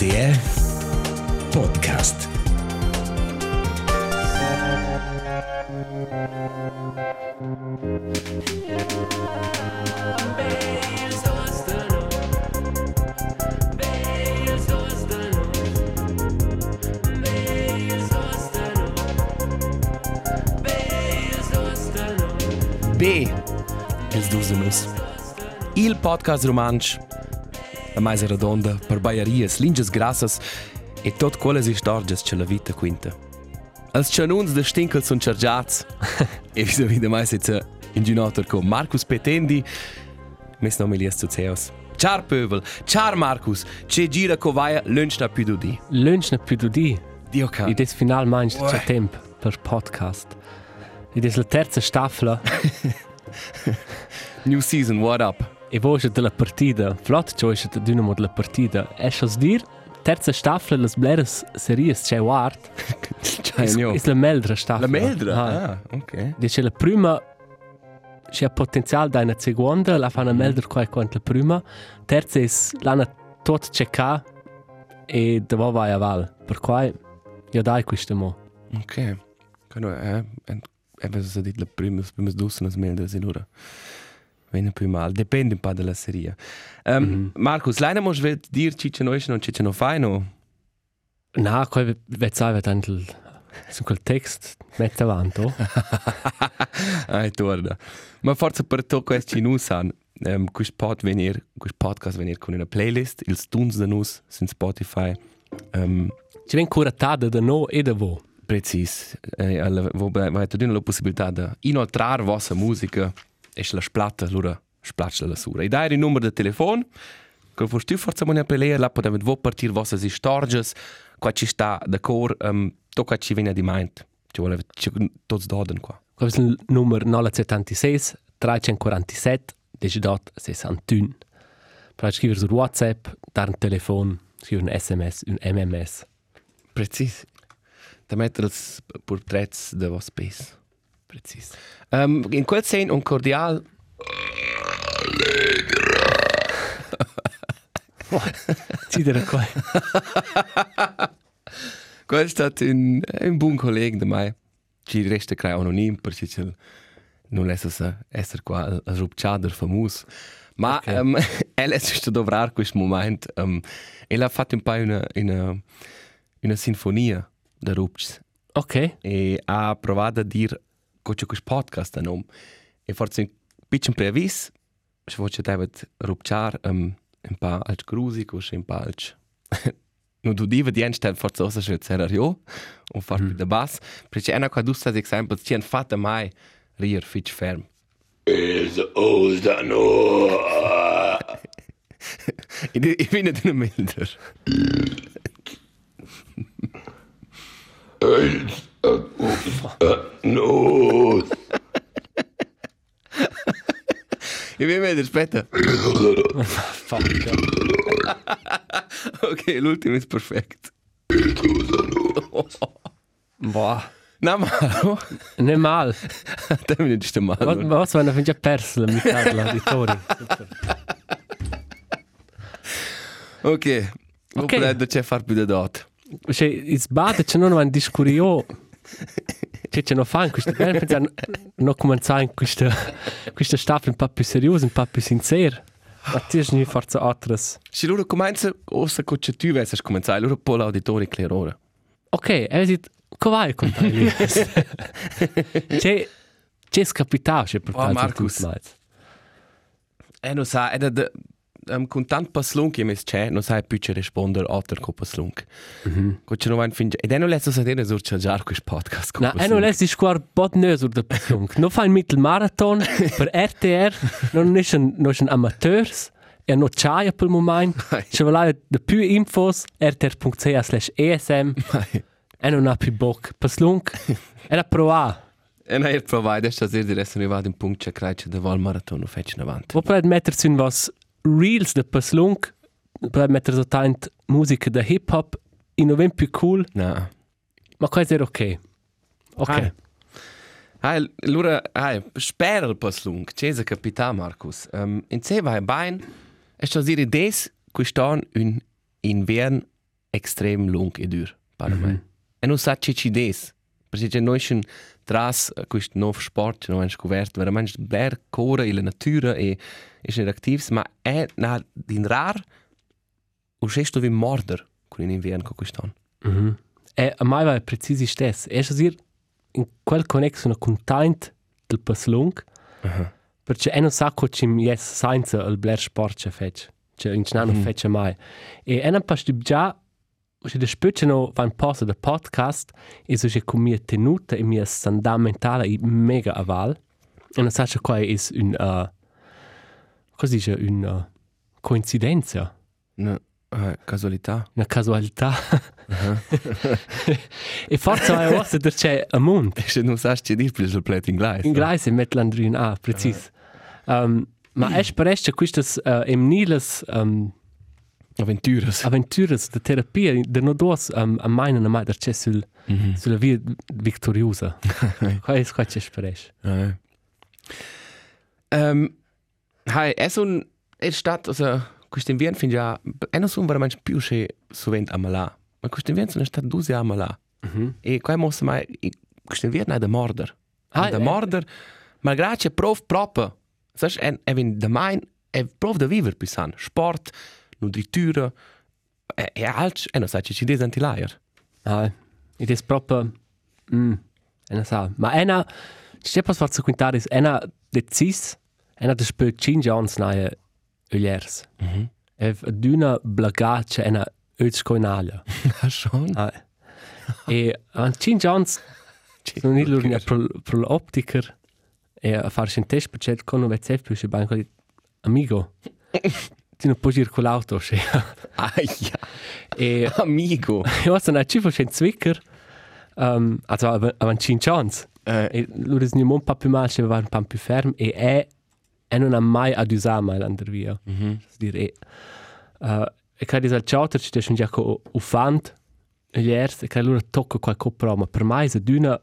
RTR Podcast. B. Els Dusenus. Il podcast romansch, la mais redonda, per baiarias, linges grassas e tot quelles istorges che la vita quinta. Els chanuns de Stinkel sunt chargiats e vis a vida mais jetzt in ginotter con Marcus Petendi, mes nom Elias Zuzeus. Ciao Pöbel, ciao Marcus, ce gira co vaia lunch na più di. Lunch na più di. Dio ca. Ed es final manch Uè. c'è tempo per podcast. Ed es la terza staffla New season, what up? E voce della partita. Flott c'è c'è dynamo della partita. Es os dir terza staffla las bleras series c'è wart. Nio. es la meldra staffla. La meldra? Ah. Ah, ok. Dice la prima c'è potenziale da una seconda, la fa una meldra qua quanto la prima. Terza es l'ana tot c'è e dopo vai a val. Per cui io dai questo mo. Ok. Cano, eh, en, eben so dit la prima, las primas dussenas meldas in ora. Venne più mal. Depende un po' della serie. Um, Mhm. Markus, leider musst du dir ciccia noi non ciccia no fai no. Na, quel vet sai vet antel su quel text mette avanti. oh. Ai, torna. Ma forse per to questo ci nus han, um, quist pod venir, quist podcast venir con una playlist, ils tuns da nus, sin Spotify. Um, Ci ven curatada da no e da vo. precis. Eh, alla, wo vai tu la possibilità de inoltrar vossa musica e la splatta, allora splatsch la sura. E dai il numero de telefon, che fos tu forse mo ne appelare, la podem vo partir vossas istorges, qua ci sta d'accordo, um, to qua ci viene di mind. Ci vuole ci tots doden qua. Quel è il numero 976 347 18 61. Per scrivere su WhatsApp, dar un telefono, scrivere un SMS, un MMS. Precis. Da mettere els portrets de vos pes. Precis. Um, in quel sen un cordial Ci dire qua. Quel è stato un, un buon collega di me. Ci resta crea anonim, perché ci non lascia essere qua a, a rupciader famoso. Ma okay. um, è stato dovrar questo momento. Um, ella ha fatto un po' una, una, una sinfonia da rupcs. Ok. E ha provato a dire che c'è questo podcast a nome. E forse un piccolo preavvis, se voce deve rupciar um, un po' al grusico, un po' al... Non tu diva di enstell forse osa che c'era io, o far più da bass, perché è una qua giusta esempio, ci hanno fatto mai rir fitch ferm. Es Ostern. E e viene di una milder. No. E viene milder, aspetta. Fuck. ok, l'ultimo è perfetto. Boah. No, ma... Ne mal. Te mi dici male. Was, was wenn er già perso la metà dell'auditorio? Ok. Ok. Ok. Ho c'è far più da dot. Cioè, il bade c'è non un discurio. Cioè, c'è non fa in questo bene, pensare non cominciare in questa questa staffel un po' più seriosa, un po' più sincera. Ma ti è forse altres. Se loro comincia, ossa che c'è tu vessi cominciare, loro poi l'auditori clerore. Ok, e vedi, come vai con te? C'è c'è scapitato, c'è per Oh, Marcus. tutto mais. E non sa, è um, con tanto paslunk che mi c'è, non sai più ci rispondere alter con paslunk. Che c'è non finge. Ed è non letto sapere sur c'è già questo podcast Na, e non sich squar bot nös ur de Pasung. No fa ein Mittelmarathon per RTR, non ist ein, non ist ein Amateurs, e no c'hai per moment. Nein. Se volete de più infos, rtr.ch slash esm, e non ha più bock. Paslung, era prova. E non è provato, adesso a dire adesso arrivato in punto c'è creice da vol marathon, fece in avanti. Potete mettersi in was Reels de Paslung, potete mettere so tant musica de hip-hop, in novem più cool, No. ma questo è ok. Ok. Ah. Ah, allora, ah, spera il paslung, c'è se capita Marcus. Um, in se vai bein, è sto dire des quest'anno un invern extrem lung e dur per Mhm. me. E non sa che ci des. Perché noi schon tras questo nuovo sport, non hanno scoperto veramente ber cora e la natura e e sono attivi, ma è na din rar o gesto vi morder con in inverno con quest'anno. Mhm. E a mai va precisi stess. E so dir in quel connex una content del pas lung, Aha. perché e non sa co cim yes science al bler sport che fec. Cioè in cnano Mhm. fece mai. E e non pas già se de spöce no van posa de podcast e so che con mia tenuta e mia sanda mentale i mega aval. E non sa che qua è un uh, cosa dice un uh, coincidenza, No, eh, casualità. una casualità. e forse è ossa der c'è a mont. E se non sa che dir per il plet in glais. In Greis e met Landrin A, precis. Um, ma es pareix che quistas uh, emniles um, Aventuras. aventuras de terapia de no dos um, a maina na mai der c'è sul, Mhm. sulla via victoriosa. Qua es qua pareix. Ja. Ähm, hai, è un è stato, also, questo inverno fin già, è non sono veramente più che sovente a malà, ma questo inverno sono stato due a malà. Mhm. E qua mossa mai, questo inverno è da morder. Ah, da eh. morder, malgrado c'è prof proprio. Sai, è, è vin da main, è prof da vivere più san. Sport, nutritura, e, e altro, e non sai, ci des anti-liar. Ah, ed es proprio mm, ena sa. Ma ena c'è pas forza quintaris ena decis ena de spö cinque ans naia uliers. Mhm. Ev d'una blagace ena ötsko in alia. Ah, schon? Ah. e an cinque ans sono ni lur pro pro l'optiker e a farsi un test perché con un vezef più se ban quelli amigo. Ti non puoi girare con l'auto, se. Ah, ja. E io sono a cifo c'è un zwicker. Um, also avan cinque ans. Äh, E lui è un po' più male, se va un po' più fermo e è e non ha mai ad usare mai l'andar via. mhm. Dire, e, uh, e che dice al ciauter ci c'è un giaco ufant iers e che lui tocca qualche pro, ma per me è d'una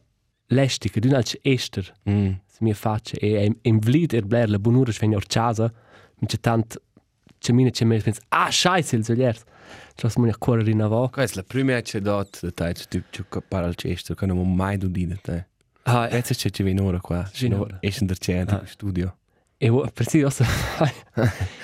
lestica, alce ester, Mm. se mi faccia e è in vlid er bler la bonura svegna or casa, mi c'è tant c'è mine c'è me pensa, ah scheisse il iers. C'è mo a correre in avò. Questa è la prima che dot da tai tu tu para al cesto che non mai du di te. Ah, Adesso c'è ci viene ora qua. Vinora. E in der centro Ah. studio. e wo- persi io sono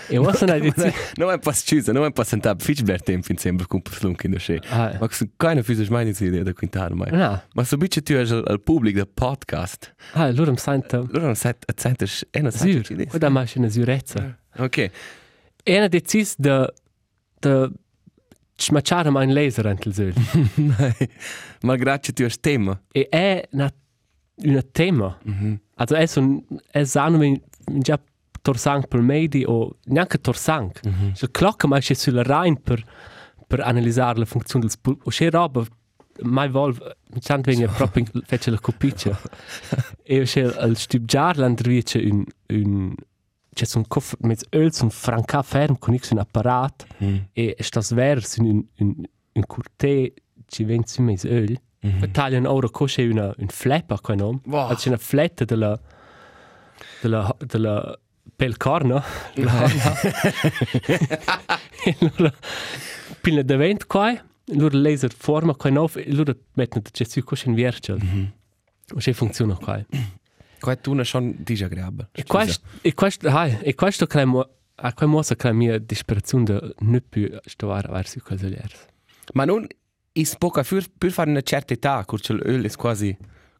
e wo sono di Non è pas chiusa, non è pas sentare fitch ber tempo in sempre con slunk in der sche. Ah, Ma che keine fisisch meine idea da quintare mai. no. Ma so bitte tu al al pubblico da podcast. Ah, loro mi sento Loro non sai a center e non sai Sur, quella E una decis de de smacciare mai un laser ant il sul. Malgrado che tu hai tema. E è una una tema. Mhm. Also è un è sano mi già torsang per medi o neanche torsang. Mhm. Il clock ma c'è sulla Rhein per per analizzare la funzione del. O c'è roba mai vol mi sento venire proprio in fece la copiccia. e c'è al stibjar l'andrice un un c'è un coffer mit öl un franca ferm con un apparat Mhm. e stas vers in un un un curte ci vien su mes öl. Mhm. Per tagliare ora cosce una un flap a quel nome. Wow. C'è una fletta della della della pel corno. e allora pila de vent qua, allora laser forma qua nov, e allora mettono c'è su cosce in virtual. Mhm. O c'è funziona qua. Qua tu non schon disagreeabile. E questo e questo hai e questo che mo a quel mosa che la mia disperazione de ne più stovare verso quelle lers. Ma non is poca für per fare una certa età, curce l'öl è quasi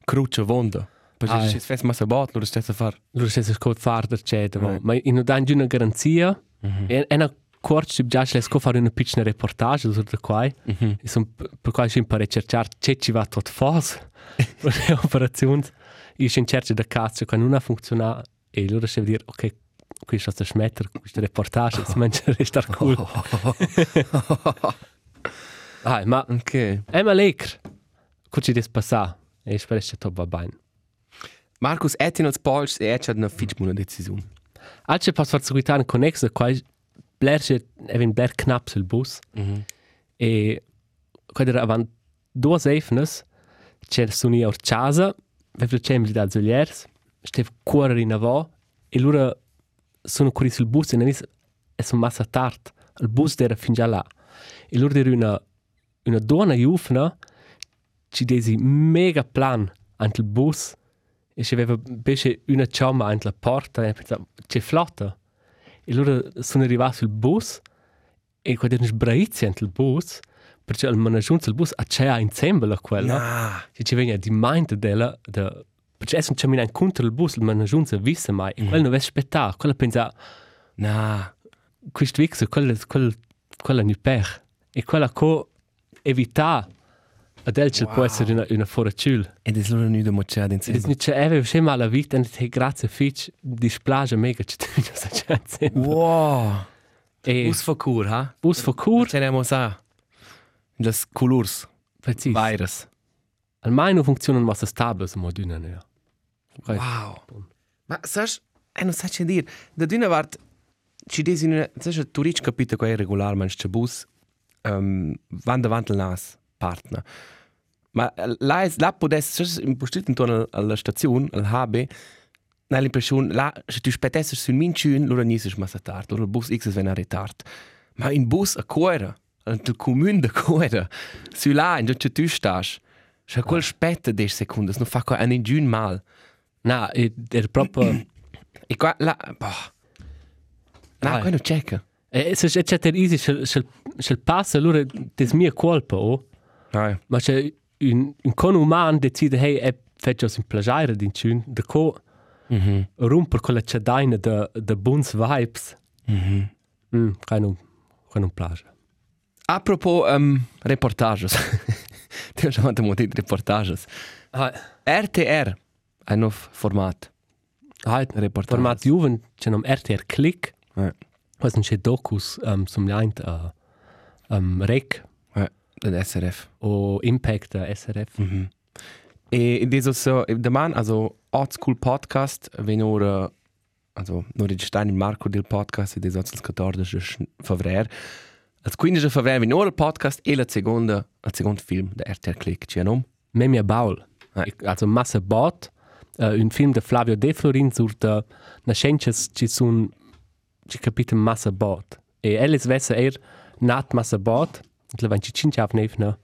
cruce vonda. Perché se fes massa bot, lo stessa far. C'è se scot far der c'è, Eh. ma in un danno una garanzia Mhm. e e una corte ci già le fare una piccola reportage su da qua. Mhm. E son per qua ci impare cercare c'è ci va tot le operazioni. Io ci cerco da cazzo che non ha funzionato e allora c'è dire ok, qui sta a smettere questa reportage, si mangia resta cool. Ah, ma Ok. è ma lecker. Cosa ci des passà? E spero che tutto va bene. Markus Etin als Pauls e c'ha una fitch una decisione. Alce pas far seguitare un connex da qua blerge even bler knapp sul bus Mhm. e quando era avanti due efnes c'era suoni a casa aveva c'è mi da zuliers steve cuore in avò e loro sono corri sul bus e non è sono massa tard il bus era fin già là e loro era una una donna jufna ci desi mega plan ant il bus e ci aveva invece una ciamma ant la porta e pensavo c'è flotta. E loro sono arrivati sul bus e quando erano sbraizzi ant il bus perché il managiunto del bus a c'è insieme a quella Na. che ci veniva di mente della da perché sono camminato contro il bus il managiunto visse mai e quella non aveva aspettato quella pensava Na. questo vixo quella quella quella non per e quella co evita adelce wow. può essere una una foracul Ed è loro nudo mocciato e insieme. non c'è ave scema alla vita e te grazie fitch displage mega ci tu sa chance Wow. e Us fa cur, ha? bus for cur Tenemos a. Las colors. precis Virus. almeno funzionano ma stabile so moduna ne Wow. Ma saš, eno sa če dir, da dina vart, či desi una, saš, tu rič capita qua è regular manš če bus, um, van davant il nas, partner. Ma la es, la podes, saš, impostit intorno alla stazione, al HB, na l'impressione, la, se tu spettesses sul min cun, lura nises massa tard, lura il bus X es vena retard. Ma in bus a cuore, al comune de cuore, su là, in già tu stas, Cioè, quel spetta 10 secondi, non fa qua a nessun mal. na e er proprio E qua, la, boh. No, Dai. qua non checca. e se c'è c'è easy se se se passa allora des mia colpa o Dai. ma c'è un un con umano decide hey e faccio un plagiare din cun de co Mhm. romper quella cedaina de de buns vibes Mhm. mm kein un kein un plage Apropos um, reportages. Ti ho chiamato un di reportages. ah RTR, ein nuovo format. ah Reportages. format juven c'è nom RTR click Ja. was c'è docus um, sum leint uh, um, rec Ja, den SRF. o impact uh, SRF Mhm. E in diesem so, der Mann, also Art School Podcast, wenn nur, also nur registrieren in Marco del Podcast, diesem als 14 Februar. Als 15 Februar, wenn nur il Podcast e la seconda, il secondo film, der RTR Click, ci nom? Memia Baul Ja. also Massa Bot uh, un film de Flavio De Florin sur de nascences ci sun ci capite Massa Bot e Alice Vessa er nat Massa Bot le van ci cinci avnevna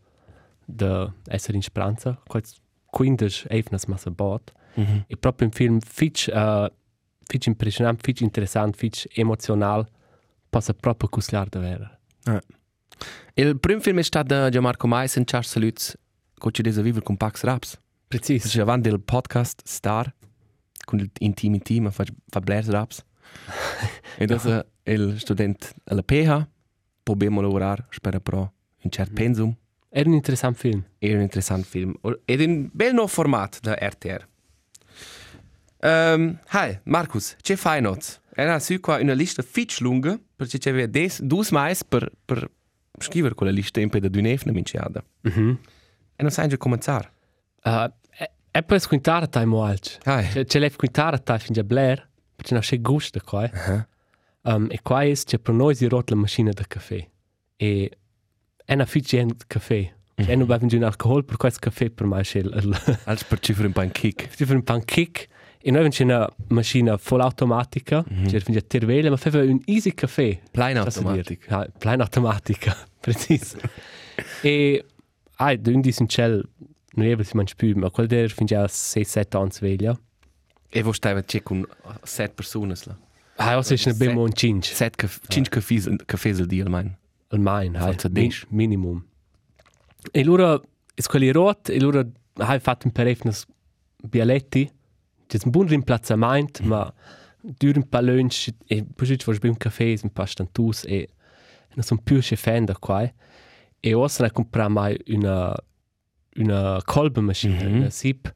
de esser in Speranza quals quindes evnas Massa Bot Mhm. e proprio un film fitch uh, fitch impressionant fitch interessant fitch emotional passa proprio cuslar de vera Il primo film è stato di Gianmarco Mais in Charles Salutz, che ci deve vivere con Pax Raps. precis Das ist avanti del podcast Star, con il intimi team, fa, fa Blairs Raps. e das è il studente alla PH, probiamo a lavorare, spero però un certo pensum. era un interessant film È un interessante film. Ed è un bel nuovo format da RTR. Um, hi, Marcus, che fai not? Era su qua una lista fitch lunga, perché c'è des, dus mais per, per scrivere quella lista in peda d'un'efna minciada. mhm E non sai già cominciare. uh, e, e poi squintare tai mo alc. C'è c'è lef quintara ta fin già Blair, perché non c'è gusto qua. eh. Uh-huh. Um, e qua è c'è per noi si rot la macchina da caffè. E è una fitch di caffè. E non bevono giù alcol, per questo caffè per me c'è il Als per cifre un pan kick. ci fa un pancake. E noi c'è una macchina full automatica, c'è fin già tervele, ma fa un easy caffè. Plein Ça, c'est automatic. dire. Ja, plein automatica, precis. e ai, da un disin cel, non è si man spü, ma quel der fin già 6-7 anni sveglia. E vo stava c'è con set persone. la. Ah, also ist ein Set- Bimo und Cinch. Set caf- cinque caffès, caffès al dia, mein. Almain, hai, Forza min, dish. minimum. E loro, es quelli rot, e loro, hai fatto un perefnes bialetti, c'è un buon rimplazzamento, ma dura un po' lunch, e ci faccio un caffè, un po' stantus, e non sono più che fan da qua. E ora ne comprare mai una, una colbemaschina, Mhm. una sip,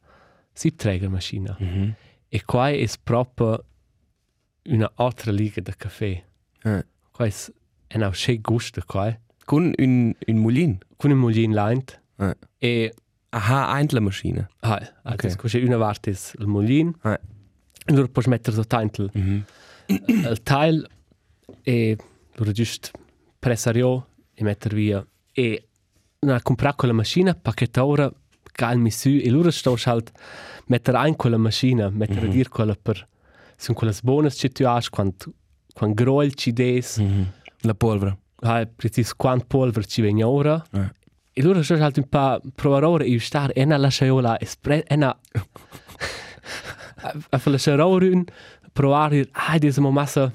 sipträgermaschina. Mhm. E qua è proprio una altra liga da caffè. Eh. Qua è un gusto qua. Con un, un mulin. con un mulin lint Eh. e Aha, eintla maschine. ah, Ok. okay. c'è una parte il mulin e allora puoi mettere sotto il, Mhm. il tile e allora giusto pressario e mettere via e na comprare quella macchina pacchettora calmi su e allora sto halt mettere in quella macchina mettere Mhm. a dir quella per sono quelle buone che tu hai quando quando grol ci des Mhm. La polvere. hai precis quant polver ci viene ora Eh. E loro sono halt un po' provare io star e na lasciaiola espre e na a fa lasciaiola un provare ah di mo massa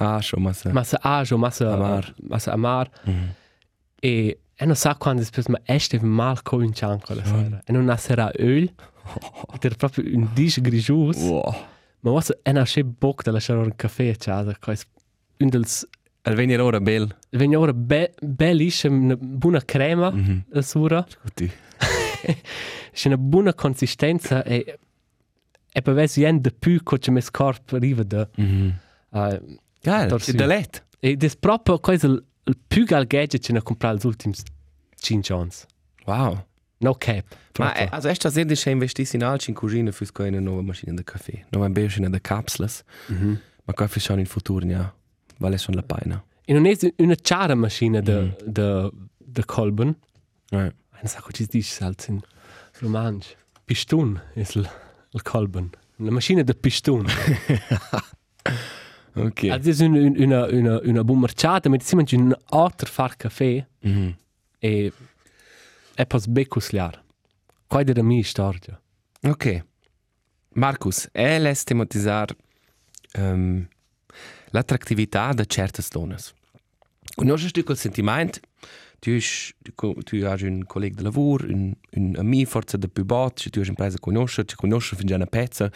Ah, schon mal so. massa agio massa Amar. massa amar Mhm. e e non sa quando spes ma este mal co in cianco la sera e non ha sera öl ed era proprio un dish grigius Wow. ma was e na sche bock da lasciare un caffè a casa quais un dels Al venire ora bel. venne ora be bellisce una buona crema Mhm. la sura Tutti. c'è una buona consistenza e e per vedere yen de più co c'è mes corp arriva da Mhm. uh, Geil. Torsi. È da let. ed è proprio cosa il, il più gal gadget che ne comprare gli ultimi 5 anni Wow. no cap Ma eh, also esta sede c'è investito in alci in cucina fus co una nuova macchina da caffè. Non è bene da capsules, Mhm. ma qua fi schon in futuro ja. Vale schon la pena. e non è una chiara macchina de Mhm. de de colben Eh. non sa co ci dici salz in romansch pistun è il il colben una macchina de pistun. Also, es ist una, una, una, una buona marciata, ma insieme c'è un altro far caffè Mhm. e è pas becusliar. Qua è la mia storia. Ok. Marcus, è les tematizzar um, l'attrattività di certe donne. Conosci tu quel sentimento? Tu, tu, hai un collega di lavoro, un, un amico forse da più basso, tu hai impreso a conoscere, ci conosci fin già una pezza.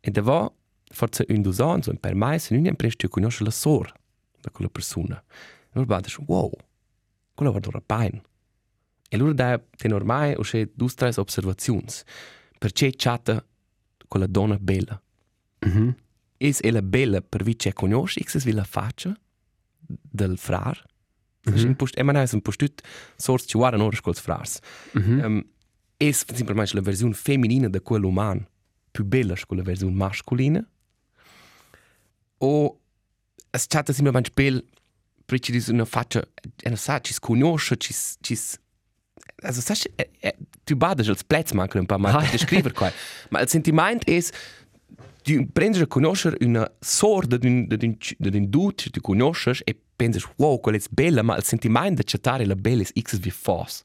E da va, forse un due anni, o per mai, se non hai impreso, tu conosci la sora di quella persona. E allora dici, wow, quella va d'ora pain. E allora dai, te ormai ho scelto due o tre osservazioni. Perché chatta quella donna bella? Mhm. Es ella bella per vi c'è conosci, es vi la faccia del frar? Mm -hmm. e man un postut sors ci guarda ora scol frars. Mhm. Um, es semplicemente la versione femminina di quello umano più bella che la versione masculina. O es chatta semplicemente bella perché di una faccia, e non sa, ci si conosce, ci si- ci si- Also, sagst du, äh, du badest als Platzmacher ein paar Mal, der Schreiber. Ma il sentimento è, tu prendi a conoscere una sorda di un, di un, di un dude che tu conosci e pensi, wow, quella è bella, ma il sentimento di chattare la bella è x wie fos.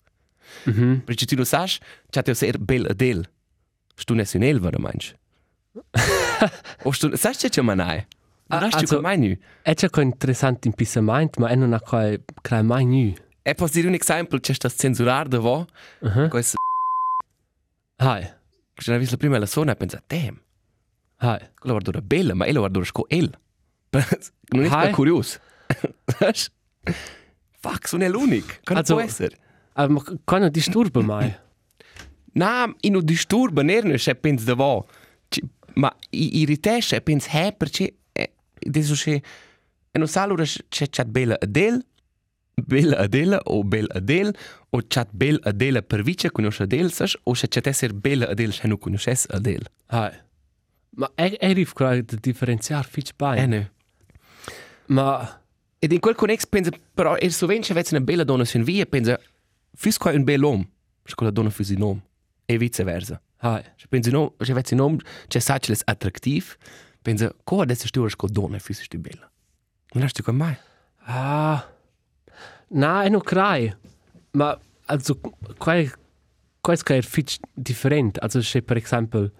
Mhm. Perché tu non sai, c'è te ser bella adel. Stu ne un elva, meinst O stu, sai che c'è manai? Ah, Non also- du mai nu. È già co interessante in pissamento, ma è non ha qua crea mai nu. E posso dire un esempio, c'è sta censurar da vo, Mhm. questo, Hai. c'è una vista la prima la sona e pensa, damn, Hai. quella guarda bella, ma ella guarda sco el. non è Hai. hey. curioso. Saps? Fuck, sono l'unico. Come Also- può essere? Aber ma quando disturba mai. No, in un disturbo non c'è penso da vo. Ci- Ma i irritasce e penso, eh, perché eh, adesso c'è e non sa allora c'è c'è bella adel, bella adela o bella adel o c'è bella adela per vice conosce adel, saps? O c'è c'è essere bella adel se non conosces adel. Hai. Ma è è rif qua da differenziare fitch Eh, bai. no. Ma Ed in quel connex pensa, però, e so vence avesse una bella donna sin via, pensa, fus qua un bel uomo, se quella donna fus un uomo, e viceversa. hai. Se pensa, no, se avesse un uomo, c'è sa che è attrattiv, pensa, co adesso stu ora donna fus stu bella. Non du con mai? Ah. Na, è non crai. Ma also qua qua è fitch different. Also se per esempio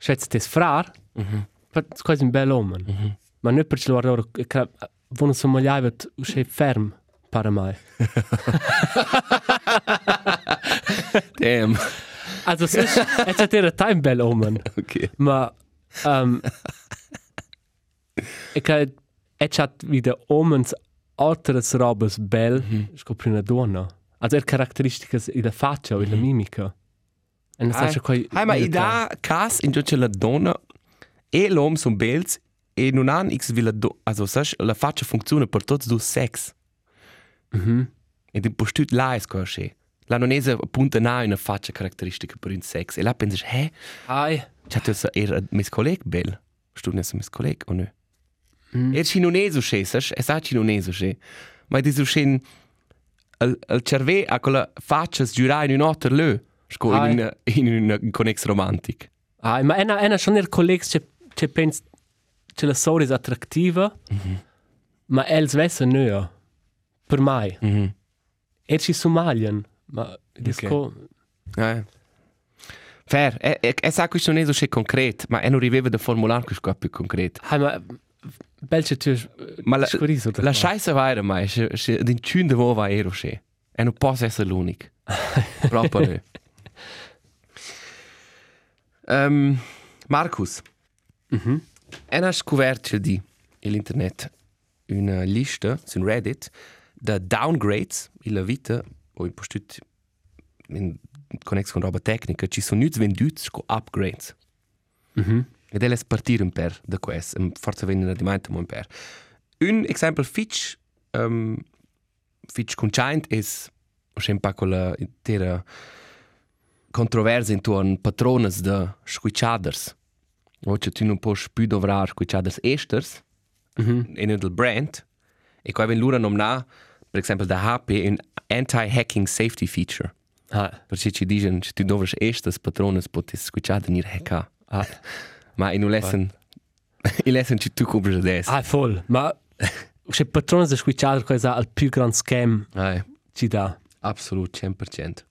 schätzt des frar, Mhm. per quasi un bel uomo. Mhm. Ma non per ce loro vono somigliava usce ferm para mai. Damn. Also es ist es hat era time bel uomo. okay. Ma ähm e che e chat wieder omens altres robes bel Mhm. scopri una donna. Also er caratteristiche in la faccia in la mimica. E non sa quei Hai, ma i da cas in giù la donna e l'uomo sono bells e non hanno x vi la donna, also saps, la faccia funziona per tutti due sex. Mhm. E di postut là è scorse. La non è appunto na una faccia caratteristica per un sex. E là pensi, eh, Ai. c'è tu era mis colleg bel. Stu ne mis colleg o ne? Mm. Er ci non è so sche, saps? E sa ci non so sche. Ma di so sche al al cerve a quella faccia sgiura in un altro lö. Sco Ai. in una in un connex romantic. Ai, ma ena ena schon er collegs che che pens che la storia è attrattiva. Ma els vesse nö. Per mai. Mhm. Er ci somaglian. Ma das Ok. co Eh. Fair, e, e, e sa questo non è so concreto, ma e non riveva da formulare questo più concreto. hai ma belche tu Ma la, scuriso la scheisse va era mai, se, se din cun de vo va ero se. E non posso essere l'unico. Proprio no. Um, Marcus, Mhm. e hai scoperto di l'internet una lista su Reddit da downgrades in la vita o in postut in connesso con roba tecnica ci sono nuts venduti con upgrades. Mhm. Ed è partire un per da questo, um, forse venire di mente un per. Un esempio fitch um, fitch conciant è sempre con la intera controversia intorno patrones de squicciaders. O che tu non puoi più dovrar squicciaders esters Mhm. in del brand e qua ven lura nomna per esempio da HP un anti-hacking safety feature. Ah, Perché ci dicono che tu dovrai estes patrones potes squicciader nir hacker. ah. Ma in in lesson ci tu compri adesso. Ah, voll. Ma se patrones da switchar cosa al più grand scam ci dà. absolut 100%.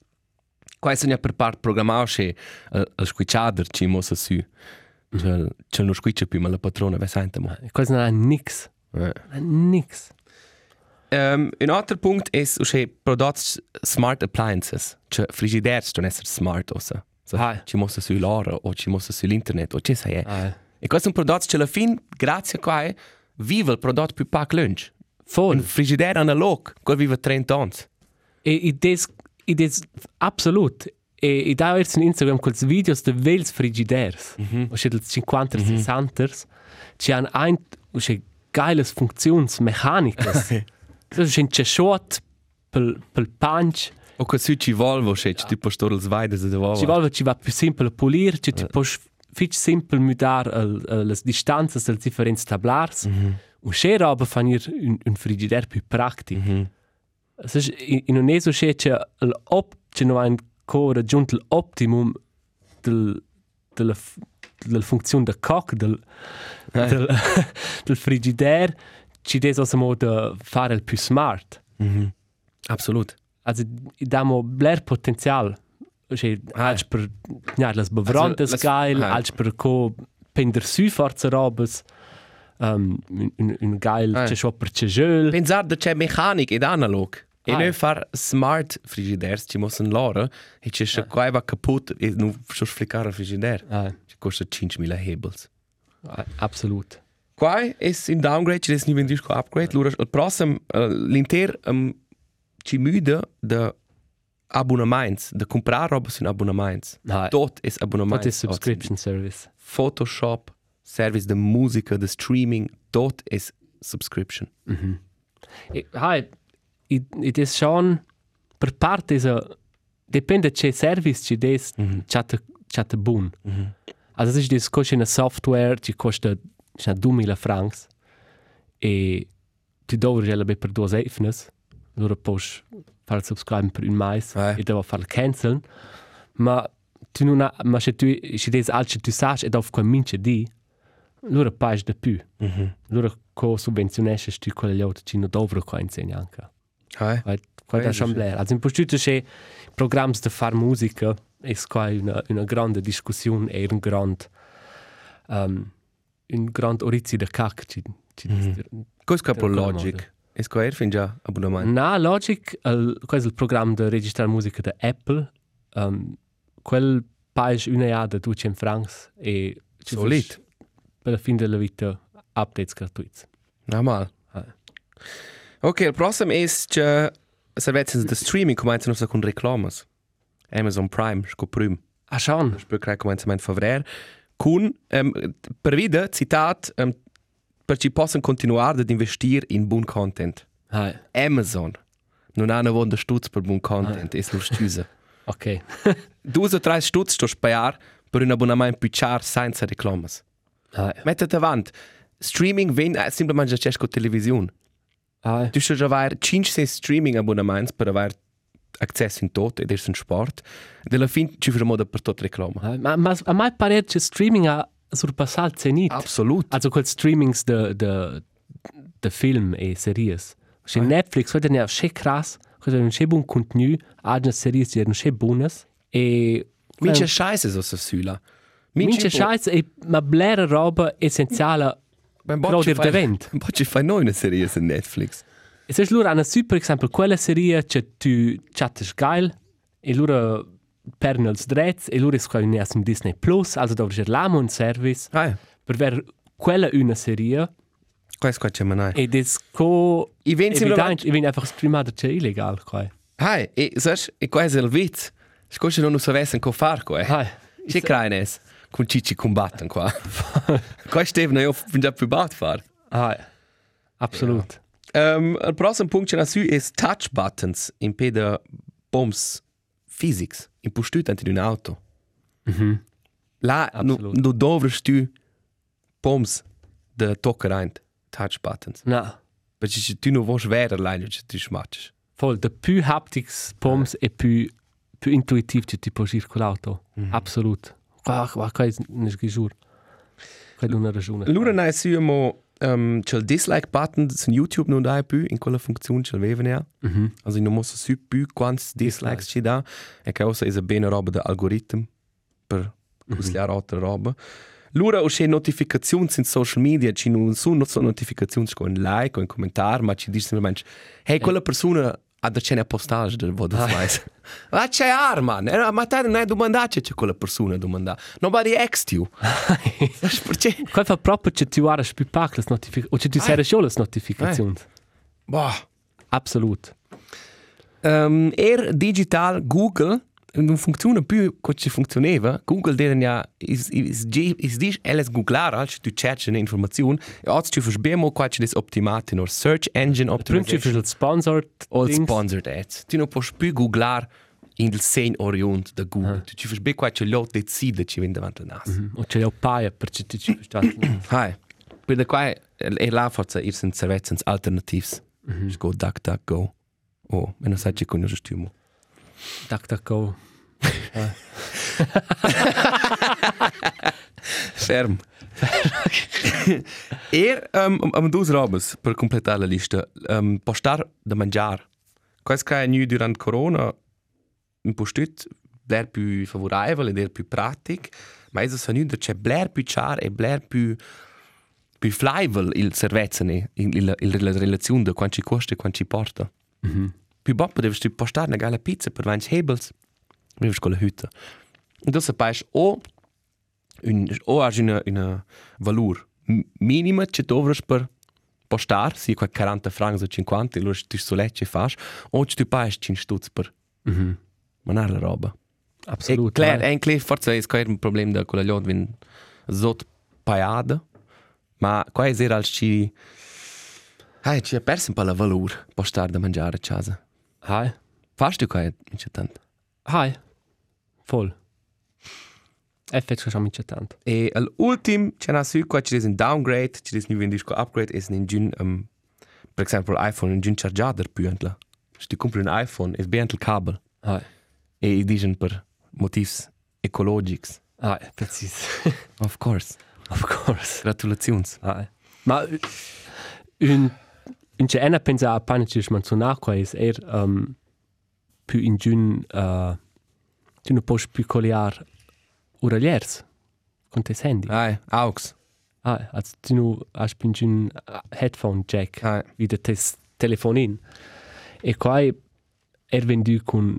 Qua è per part programmare che il squicciader ci mossa su. Cioè, c'è non squiccia più, ma la patrona va sempre. mo. Cosa non ha nix. Eh. Nix. Um, un altro punto è che prodotti smart appliances, cioè frigideri devono essere smart. Ossa. So, Ah. Ci mossa su l'ora o ci mossa sull'internet o ci sai. Ah. E questo è un prodotto che alla fine, grazie a qua, vive il prodotto più pac lunch. Voll. Un frigidaire analog, quello vive 30 anni. E i des i des absolut. E i da jetzt in Instagram quels videos de vels frigiders. Mhm. O del 50 mm -hmm. 60 ci han ein o che geiles funktions mechanicas. so c'è un shot pel pel punch. O che su ci volvo, che ci tipo sto il sveide se devo. Ci volva ci va più simpel pulir, ci ti puoi fitch simpel mudar al, al, le distanze del differenti tablars. Mm -hmm. O che roba fan ir un, un frigider più pratico. Mm -hmm. Es ist in un eso che c'è l'op c'è no ein co raggiunto l'optimum del della f- della funzione da coc del del, del frigidaire ci des also mo da fare il più smart Absolut. also damo bler potenzial cioè als per ja las bevrantes las- geil als per co pender su forza robes um, un, un geil Ah. c'è scho per c'è Pensar da c'è meccanica ed analog. E Ah. noi far smart frigiders, ci mossen l'ora, e c'è se qua va caput e non so sfliccare il frigider. ah, Ci costa 5.000 hebels. ah, absolut Qua è un downgrade, ci è venduto con upgrade. Allora, il prossimo, uh, l'intero um, ci muda da abbonaments, da comprare roba su abbonaments. ah, Tot è abbonaments. what is subscription service Photoshop, service de musica, de streaming, tot è subscription. e hai it is schon per parte is a depende c'è service ci des chat chat bun also es ist kostet eine software ci costa c'è 2000 francs e tu dovri ela be per due eifnes allora puoi fare subscribe per un mais Eh. e devo fare cancel. Ma tu non ha ma se tu se des alce tu sai ed auf comince di allora paghi di più. Allora co subventionesce tu quelle gli altri ci non dovre qua insegna anche Ah, Weil, das Questo schon sì. bler. Also in Postüte c'è programmi di far musica e qua una, una grande discussione e un grand um, un grand orizzi da cac ci, ci mm. È Quello proprio con logic. E qua è fin già abbonamento. Na Logic, il, questo è il programma di registrare musica da Apple. Um, quel paese una jada 200 francs e Solid. per la fine della vita updates gratuiti. Normal. Ah. Ok, il prossimo è che servizi di streaming cominciano a con reclamas. Amazon Prime, sco prim. Ah, schon? Spür creare cominciamo in febbraio. Con, um, per vida, citat, um, per ci possono continuare ad investire in buon content. Ah, Amazon non ha una buona stutz per buon content, è stüse. ok. Due o tre stutz sto spaiar per un abbonamento più char senza reclamas. Ah, Mettete avanti. Streaming ven eh, semplicemente c'è con televisione. Ah, Tu stai avere 5-6 streaming abbonamenti per avere accesso in tutto ed è un sport. E alla fine ci facciamo da per tutto reclama. ah. Ma, ma a mai pare che streaming ha surpassato il zenit. Absolut. Also quel streamings de, de, de film e series. Chez Netflix, heute ja schon krass, Cosa un che buon contenu, agna serie si erano che buonas e Mince scheiße so se süla. mince scheiß e ma blera roba essenziale pro dir d'event. Bocci fai noi una serie su Netflix. E se lura una super esempio quella serie che tu chattes geil e lura pernels drets e lura squai ne un Disney Plus, also da dir l'amo un service Ah, per ver quella una serie qua è qua c'è manai. e des co I venti evident, e viene einfach streamata c'è illegal qua. Hai, e sai, e qua è il vizzo. Scusa non so vessen co far qua. Hai. C'è craines con Cici combatten qua. Qua Steven io fin già più bat far. Hai. Absolut. Um, il prossimo punto c'è su è touch buttons in peda bombs physics in postut anti di un'auto. Mhm. Là nu, Absolut. nu dovresti tu bombs de tocca touch buttons. Na, Perché se tu non vuoi vedere line che tu smatches. voll de più haptics poms e più più intuitiv che tipo circolato. Absolut. Qua qua è ne giuro. Qua è una ragione. Lura nai su mo um, c'è il dislike button su YouTube non dai più in quella funzione c'è il ja. Mhm. Also non posso su più quanti dislikes ci dà e che cosa è una bene roba da algoritmo per usare altre roba. Lura usce notificazioni in social media ci non sono so notificazioni con un like o un commentar ma ci dice semplicemente hey quella persona ha da cena postage del vodo flies. Ma c'è arma, eh, ma te non hai domandato c'è quella persona domanda. Nobody asked you. Che tu guardas più pac le notificazioni o che tu sai solo le notificazioni. Boh. Absolut. Um, er digital Google non funziona più come ci funzionava. Google deren ja is is is, is dis alles googlar als tu cerchi eine Information. E oggi tu verbemo qua ci des optimate nor search engine ci optimization fai il sponsor all sponsored ads. Tu non puoi più googlar in il sen orient da Google. Tu ci verbe qua ci lo decide ci vende davanti al nas. O c'è il paia per ci ci fai. Hai. Per da qua e la forza ir sen servizens alternativs. Go duck duck go. Oh, meno sai ci conosci tu mo. Tac go. Ferm. er, um, um, um duas robas per completar la lista. Um, postar da mangiar. Quais che è nu durant corona un postut bler più favorevole ed er più pratic, ma es sa nu da c'è bler più char e bler più più flaivel il servezzene, il, il, il, la relazione da quanto ci costa e quanto ci porta. Più boppa devi tu postare una gala pizza per vanci hebels, devi con la hütte. Und das sapais o un o has una una valur m- minima che dovras per postar, si qua 40 francs o 50, e lo tu solecce fas, o tu pais 5 stutz per Mhm. manar la roba. Absolut. E hai. é claro, forza è square un problema da quella lot vin zot paiada, ma qua è era al ci Hai, ci ha perso un po' la valur postar da mangiare a casa. Hai. Fas tu qua c'è tanto. Hai. Voll. Effettivamente schon mit tanto. E l'ultim c'è una su qua c'è un downgrade, c'è un nuovo disco upgrade, è un gin, um, per esempio l'iPhone, un gin charger più entla. Se tu compri un iPhone, è ben il cable. Hai. E dicono per motivi ecologici. Hai, precis. Of course. of course. Gratulazioni. Hai. Ma eh, un un c'è una pensa a panici smanzonar qua è er um, più in giun uh, tu non puoi più colliar uraliers con te handy. Ai, aux. Ah, also du nu hast bin ein Headphone Jack Ai. wie der tes Telefonin. E qua er vendu con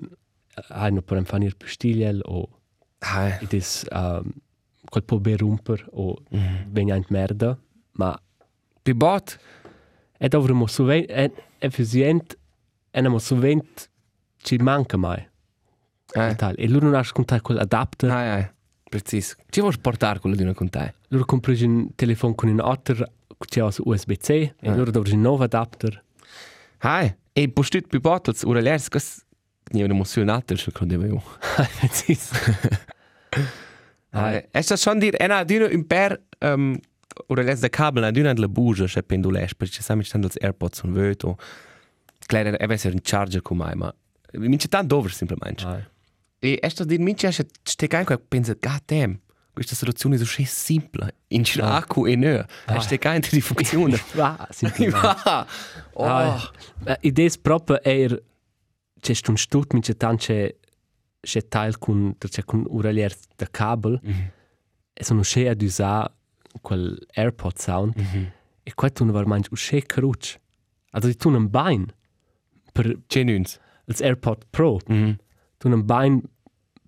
hanno per infanir pestigliel o Ai. it is um, quel po berumper o veniant merda, ma Pi bot. è dovremmo suvent è effisient e nemo suvent ci manca mai. Ai. Tal. E loro non has contato quel adapter, Ai, ai. Precis. Ci vuoi portare quello di una con te? loro compri un telefono con un alter che ha USB-C e Ah. loro dovranno un nuovo adapter. Ai. E postut pi bot, als ora lers, kas... Nie una emozionata, se credevo io. Precis. Ai. È sta schon dir, ena, di un per... Um, ora lers da kabel, di una la buja, se pendules, perché sa mi stanno als AirPods un vöto. Claro, è essere un charger con mai, ma... Mi c'è tanto over, semplicemente. Ah. E esta dir mince așa stai anche pensa god damn questa soluzione è così semplice in acqua e nö e stai anche di funziona Ah, simplesmente. oh Ah, e des proprio er c'è un stut mince tanche c'è tail con c'è con uralier da cable Mhm. e sono sche ad usare quel AirPod sound Mhm. e qua tu non var manch usche cruch also di tu un bain per C'è nuns. als AirPod Pro Mhm. tu un bain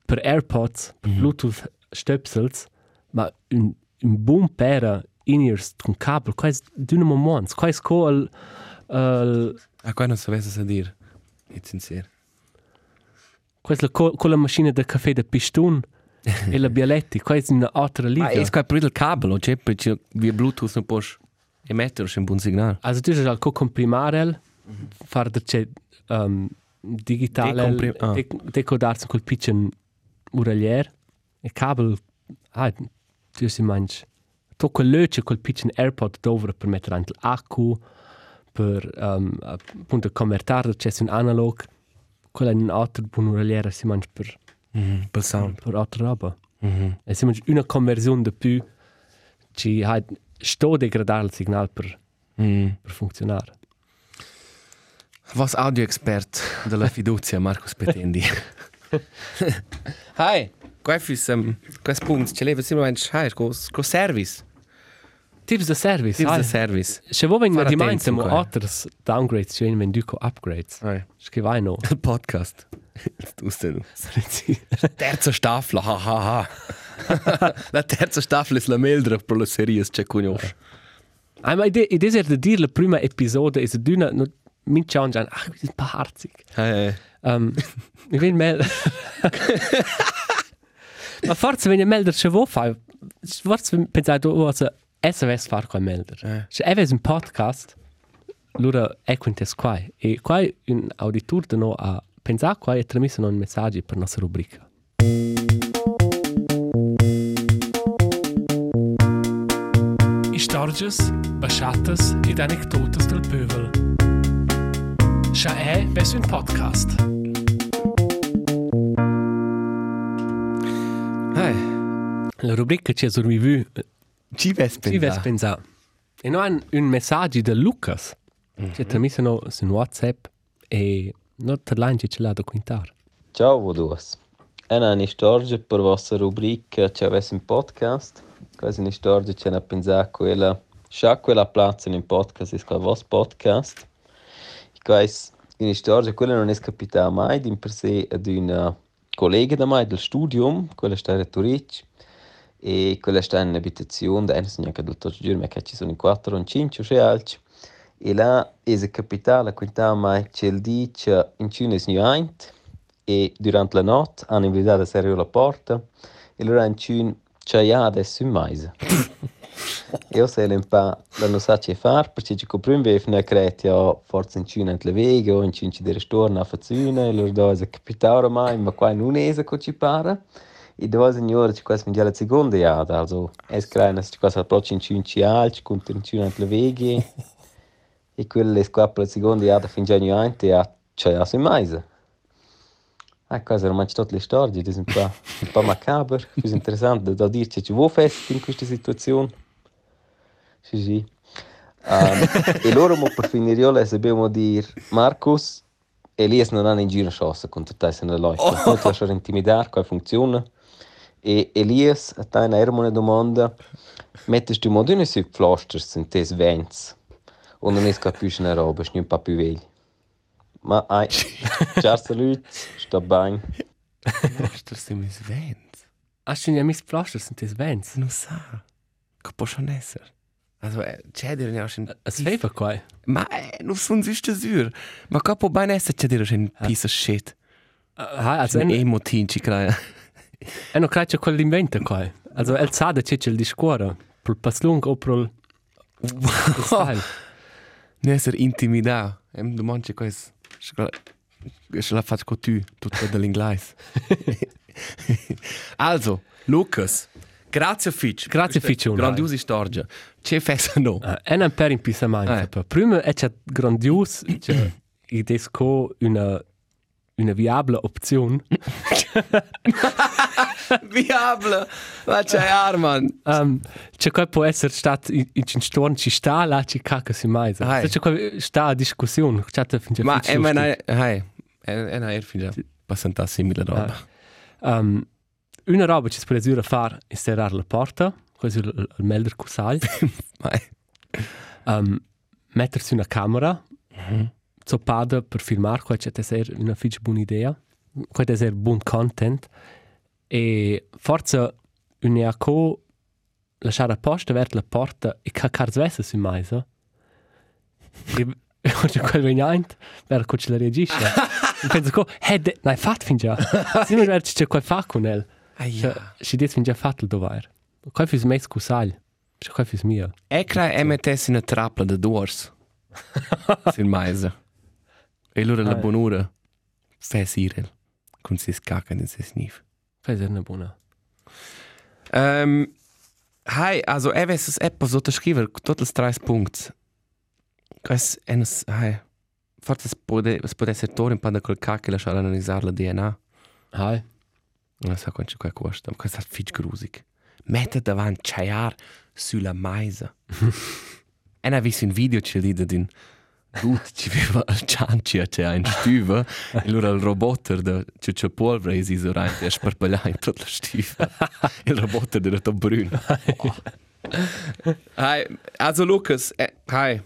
per AirPods per Mhm. Bluetooth stöpsels ma un un boom pera in ears con cable qua è d'un moment qua è co al al Ah, qua non sapesse a dire. È sincero. Questa con la macchina da caffè da pistone e la bialetti, questa è un'altra Ma liga. è qua per il cavo, c'è perché via Bluetooth non puoi emettere un buon segnale. Also tu hai co comprimare, fare da c'è um, digitale, Decomprim- ah. de decodarsi col piccolo uralier e cable, ah, tu si mangi. Tocca l'occhio col piccolo AirPod dove per mettere anche l'acqua, per um, appunto convertire, c'è un analog, quella è un'altra buona uraliera si mangia per, Mhm. Per sound. per altra roba. Mhm. E se mangi una conversione di più, ci hai sto degradare il segnale per, Mhm. per funzionare. Was Audio-Expert della fiducia, Marcus Petendi. Hi, qua fis, um, qua spunts, ce leva simplemente, hi, co, co service. Tips de service. Tips de service. Se vuoi venire di mente, ma otters downgrades, ci vengono duco upgrades. Hi. Scrivai no. Il podcast. Tu stai Terza staffla, ha ha ha. La terza staffla è la meldra per le serie, c'è conosci. Ah, ma idee idee er de dir la prima episode is d'una no min change an ach, ist paar harzig. Eh, Um, ich will mel. ma forse wenn ihr melder che wo fa. Forse pensai du was SOS far qua melder. Se eves un podcast lura equintes quai e quai un auditor de no a pensar quai e tramisso un messaggio per nostra rubrica. Historias, bachatas ed anecdotas del pövel. Scha è ves un podcast. hi. La rubrica ci ha survivu Ci ves Ci ves pensar. E no han un messaggio da Lucas. Ci tramisso no su WhatsApp e no te l'han ci l'ha da quintar. Ciao vodus. È una storia per vostra rubrica che avesse un podcast. Questa è una storia che ne pensa quella Scha quella plazza in un podcast è il vostro podcast. Questa è una storia quella non è capitata mai in per sé ad una collega da mai del studium, quella sta a Turic e quella sta in abitazione, da non che tutto il giorno, ma che ci sono in 4 o 5 o 6 altri. E là è capitata quinta mai che il dice in Cina è niente e durante la notte hanno invitato a serrare la porta e allora in Cina c'è adesso in mais. Io se un po' la non sa che fare perché ci prima avevo una creatia forse in Cina le veghe o in Cina ci deve storna a fazzina e allora da è capitato ormai ma qua non è che ci pare e dove signore ci questa mangiare la seconda iada also es klein es ci questa approccio in Cina ci alci con in Cina le veghe e per la seconda iada fin già niente e c'è a in mais. Ah, quasi ormai c'è tutte le storie, è un po', un po' macabro, è interessante da dirci, ci vuoi fest in questa situazione? Sì, sì. Um, e loro, mo, per finire, io dobbiamo dire, Marcus, Elias non hanno in giro chance contro te se ne loi. Oh. Non ti lasciare intimidare, come funziona. E Elias, a te una domanda, mettesti su Pflasters in tes vents, o non è capisci una roba, è un po' più veglio. Ma, ai, ciao salut, sta bene. Mostras si mis vents. Hast du ja mis Pflaster sind das Vans? Non sa. Può schon essere. Also, eh, c'è dire ne schon. Es feva quai. Ma eh, non sono giusto sur. Ma che può bene essere c'è dire schon piece of shit. Ha, also Un en, emotin ci crea. en no credo quel inventa quai. Also el sa da c'è il discuore. Pro paslung o pro il Ne essere intimidato. Em domande quais. Ce la faccio con tu, tutto dall'inglese. also, Lucas, grazie Fitch. Grazie, Fitch, un Grandiosa storia. C'è festa no. Uh, en un per in pisa mai. Eh. Eh. Prima è c'è grandios, c'è idesco una una viabile opzione. Viable. Ma c'è Arman. Um, c'è qua può essere stato in in storn ci sta là ci cacca si mai. Hai. C'è qua sta a discussione, c'è da finge. Ma ma nein, hey. è è una erfinja passanta simile roba. Um, una roba che si può dire fare è serrare la porta, così il, il, melder cusai, um, mettersi una camera, Mhm. Zoppada per filmare, questo è essere una fiche buona idea, questo è essere buon content, e forse un eco lasciare apposta verso la porta e cacare svesse su mai, so? E oggi quel vegnante, per cui ce la reagisce. E penso che, eh, de- l'hai fatto fin già. Sì, ma c'è quel fa con elle. Aia. Si dit fin già fatto il dovere. Qual fis mes cusagl? C'è qual fis mia. Ecra MTS in a trappola de dors. Sil maise. E allora la Ah, bonura fa sirel. Con si scacca in se snif. Fai ser una buona. Um, hai, also er wes es etwas so skriver totals drei Punkte. Quas enes hai. Forse es pode es pode ser tor in panda col cacche lasciare analizzare la DNA. Hai. Non so quanto qua costa, ma questo è fitch grusig. Mette davanti chaiar sulla maisa. e ne visto un video che lì din Dut ci aveva il cianci che ha in stuva e allora il roboter da c'è c'è polvere e si sorrente e sparpagliare in tutta la stuva. il roboter era tutto bruno. Hai, also Lucas, eh, hai,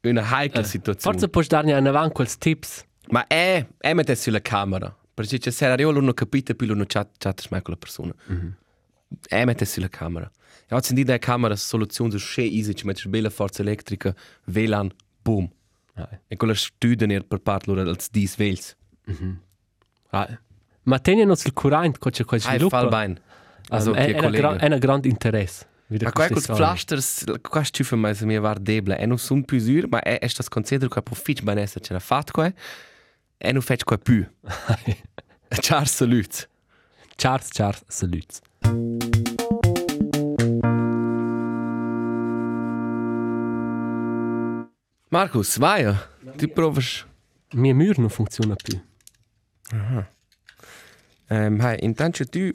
è una heikla situazione. Forse puoi darne in avanti quels tips. Ma è, è mette sulla camera. Perché c'è se io non capite più non chat chat con la persona. È mette sulla camera. E oggi di da camera soluzione so sche easy, ci metti bella forza elettrica, WLAN, boom. Hai. E con la studia ner per part loro als dis vels. Hai. Ma tenianos il current co c'è quel Hai sviluppo. fall bein. Also Um, è, che è, una gra- è collega. una grande interesse. Wieder Ma qua queste col storie. flasters, qua stufa mai se mi var deble. E non sun più sur, ma è è stas considero qua po fitch ben essa c'era fat qua. E non fetch qua più. Ciao salut. Charles, Charles, saluts. Markus, vai. Du provas Mia mur non funziona più. Um, hai, intanto tu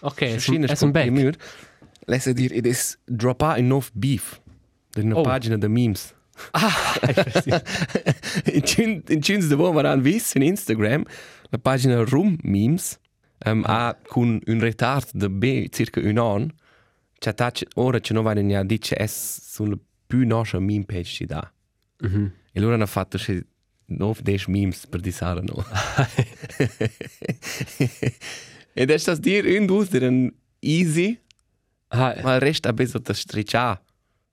Ok, è schiene un, è un back. mur, laisse dir ed es droppa in nov beef. Da una Oh. pagina de memes. Ah, in cin in cins de wo varan vis in Instagram la pagina rum memes um, ha con un retard de b circa un an. C'è tac ora che non va dice es sulla più nostra meme page ci da. Mhm. E loro hanno fatto che nov des memes per di Sara no. Ed è das dir un dus dir un easy Hai. Ma il resto ha bisogno di stricciare.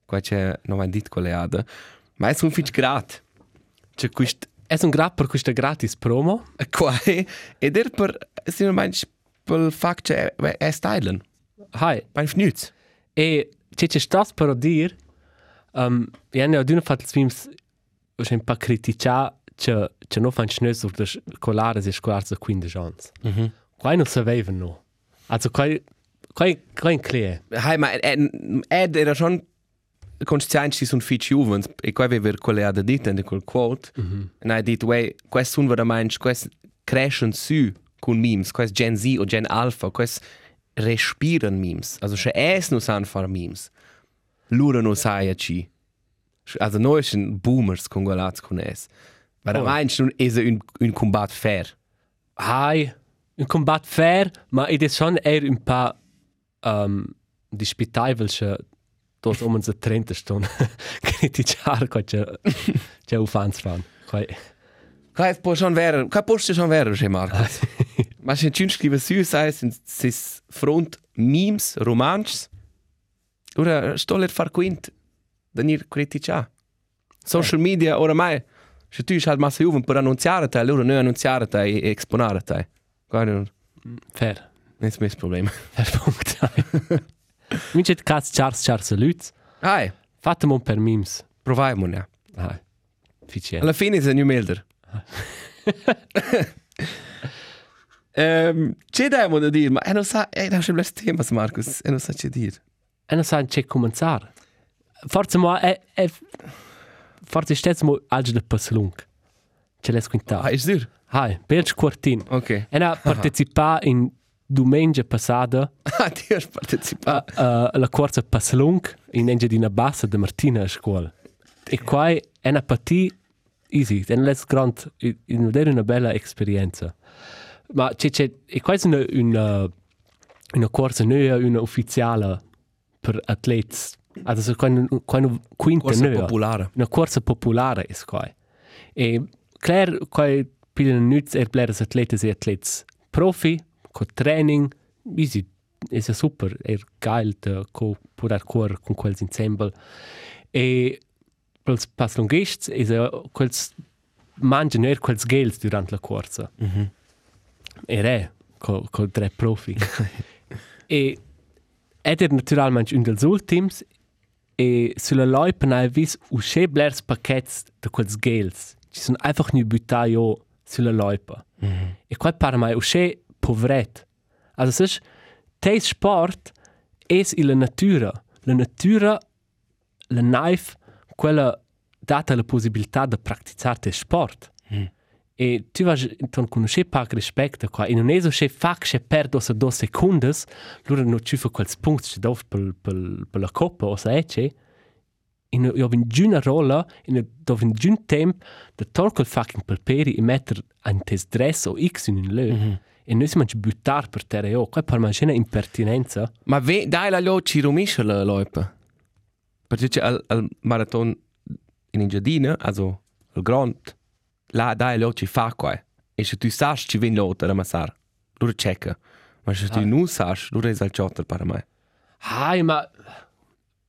Qua c'è, non hai detto quale ada. Ma è un fitch grat. C'è questo È un grab per questa gratis promo. qua ed è per, se non mangi, per il fatto che è, è stylen. Hai. Ma è fnuz. E c'è c'è stas per dir, um, io ne ho d'una fatto il films, c'è un po' criticare che, che non fanno schnell sur de scolare e scolare da 15 anni. Mhm. Qua non sapevano no. Also qua, qua, qua in clear. Hai, ma Ed era schon consciente di un fitch juvens. E qua aveva quelle ada dita in quel quote. E hai detto, wey, questo sono veramente, questo crescen su con memes. Questo Gen Z o Gen Alpha. Questo respiran memes. Also, se es non sanno fare memes. Lura non sai a ci. Also, noi sono boomers con guardati con es. Veramente non è un, un combat fair. Hai, un combat fair, ma ed è schon eher un po' um, disputevole che dort um unsere 30 Stunden criticare qua c'è c'è un fans fan. Qua Kaj può schon vero, kaj può schon vero, že Markus. Ma se čim skriva su, sai, se front memes, romances, ora stoller far quint, da nir critica. Social media, oramai, se tu hai massa juven per annunziare te, allora noi annunziare te e exponare te. Guarda, non fair. è il mio problema. Fair punkt. Mince caz Charles Charles Lutz. Hai, Fatem un per memes. proviamo, ja. Hai. Ficient. Alla fine è un melder. um, c'è da mo da dire, ma e non sa, e non c'è il tema, Markus, e non sa c'è dire. E non sa c'è cominciare. Forse mo è è forse stets mo alge de paslung. Ce l'es quinta. Ah, ist dur? Hai, Belge Quartin. Ok. E ha partecipato in domenica passata Ah, ti hai partecipato. uh, alla corsa paslung in Engia di Bassa de Martina a scuola. E qua è una partita easy, è una grande, è una bella esperienza. Ma c'è, c'è, è quasi una, una, una corsa nuova, una ufficiale per atleti. Also, quando, quando quinta Corsa nuova. popolare. Una corsa popolare è qua. E clar, qua pigliano nuts er bleres atletes e atlets profi, con training, easy, è super, è geil de co poter correre con quels ensemble. E pels pas lunghists, è quels mangiano er quels gels durant la corsa. Mm -hmm. E re, con co tre profi. e ed er naturalmente un dels ultims e sulla loipa na vis usce blers paquets de quels gels. Ci sono einfach nu butaio sulla loipa. Mm -hmm. E qua para mai usce povret. Also es teis sport es in la natura. La natura, la naif, quella data la possibilità di praticare te sport. Mm. E tu vas ton conosce pac rispetto qua. E non è so che fa che perdo se due secondi, allora non ci fa quels punti che dove per, per, per la coppa o se ecce. E no, io ho in giuna rolla, e no, dove in giun tempo, da tolgo il fucking palperi e mettere un tes dress o x in un lö. Mhm. E noi siamo buttare per terra io. Qua per me c'è una impertinenza. Ma ve, dai la lo ci rumisce la loipa. Perché c'è al, al marathon in Giardina, also al Grand, là dai lo ci fa qua. E se tu sai ci viene l'altro a massare, loro checca. Ma se tu non sai, loro è al ciotter per me. Hai, ma...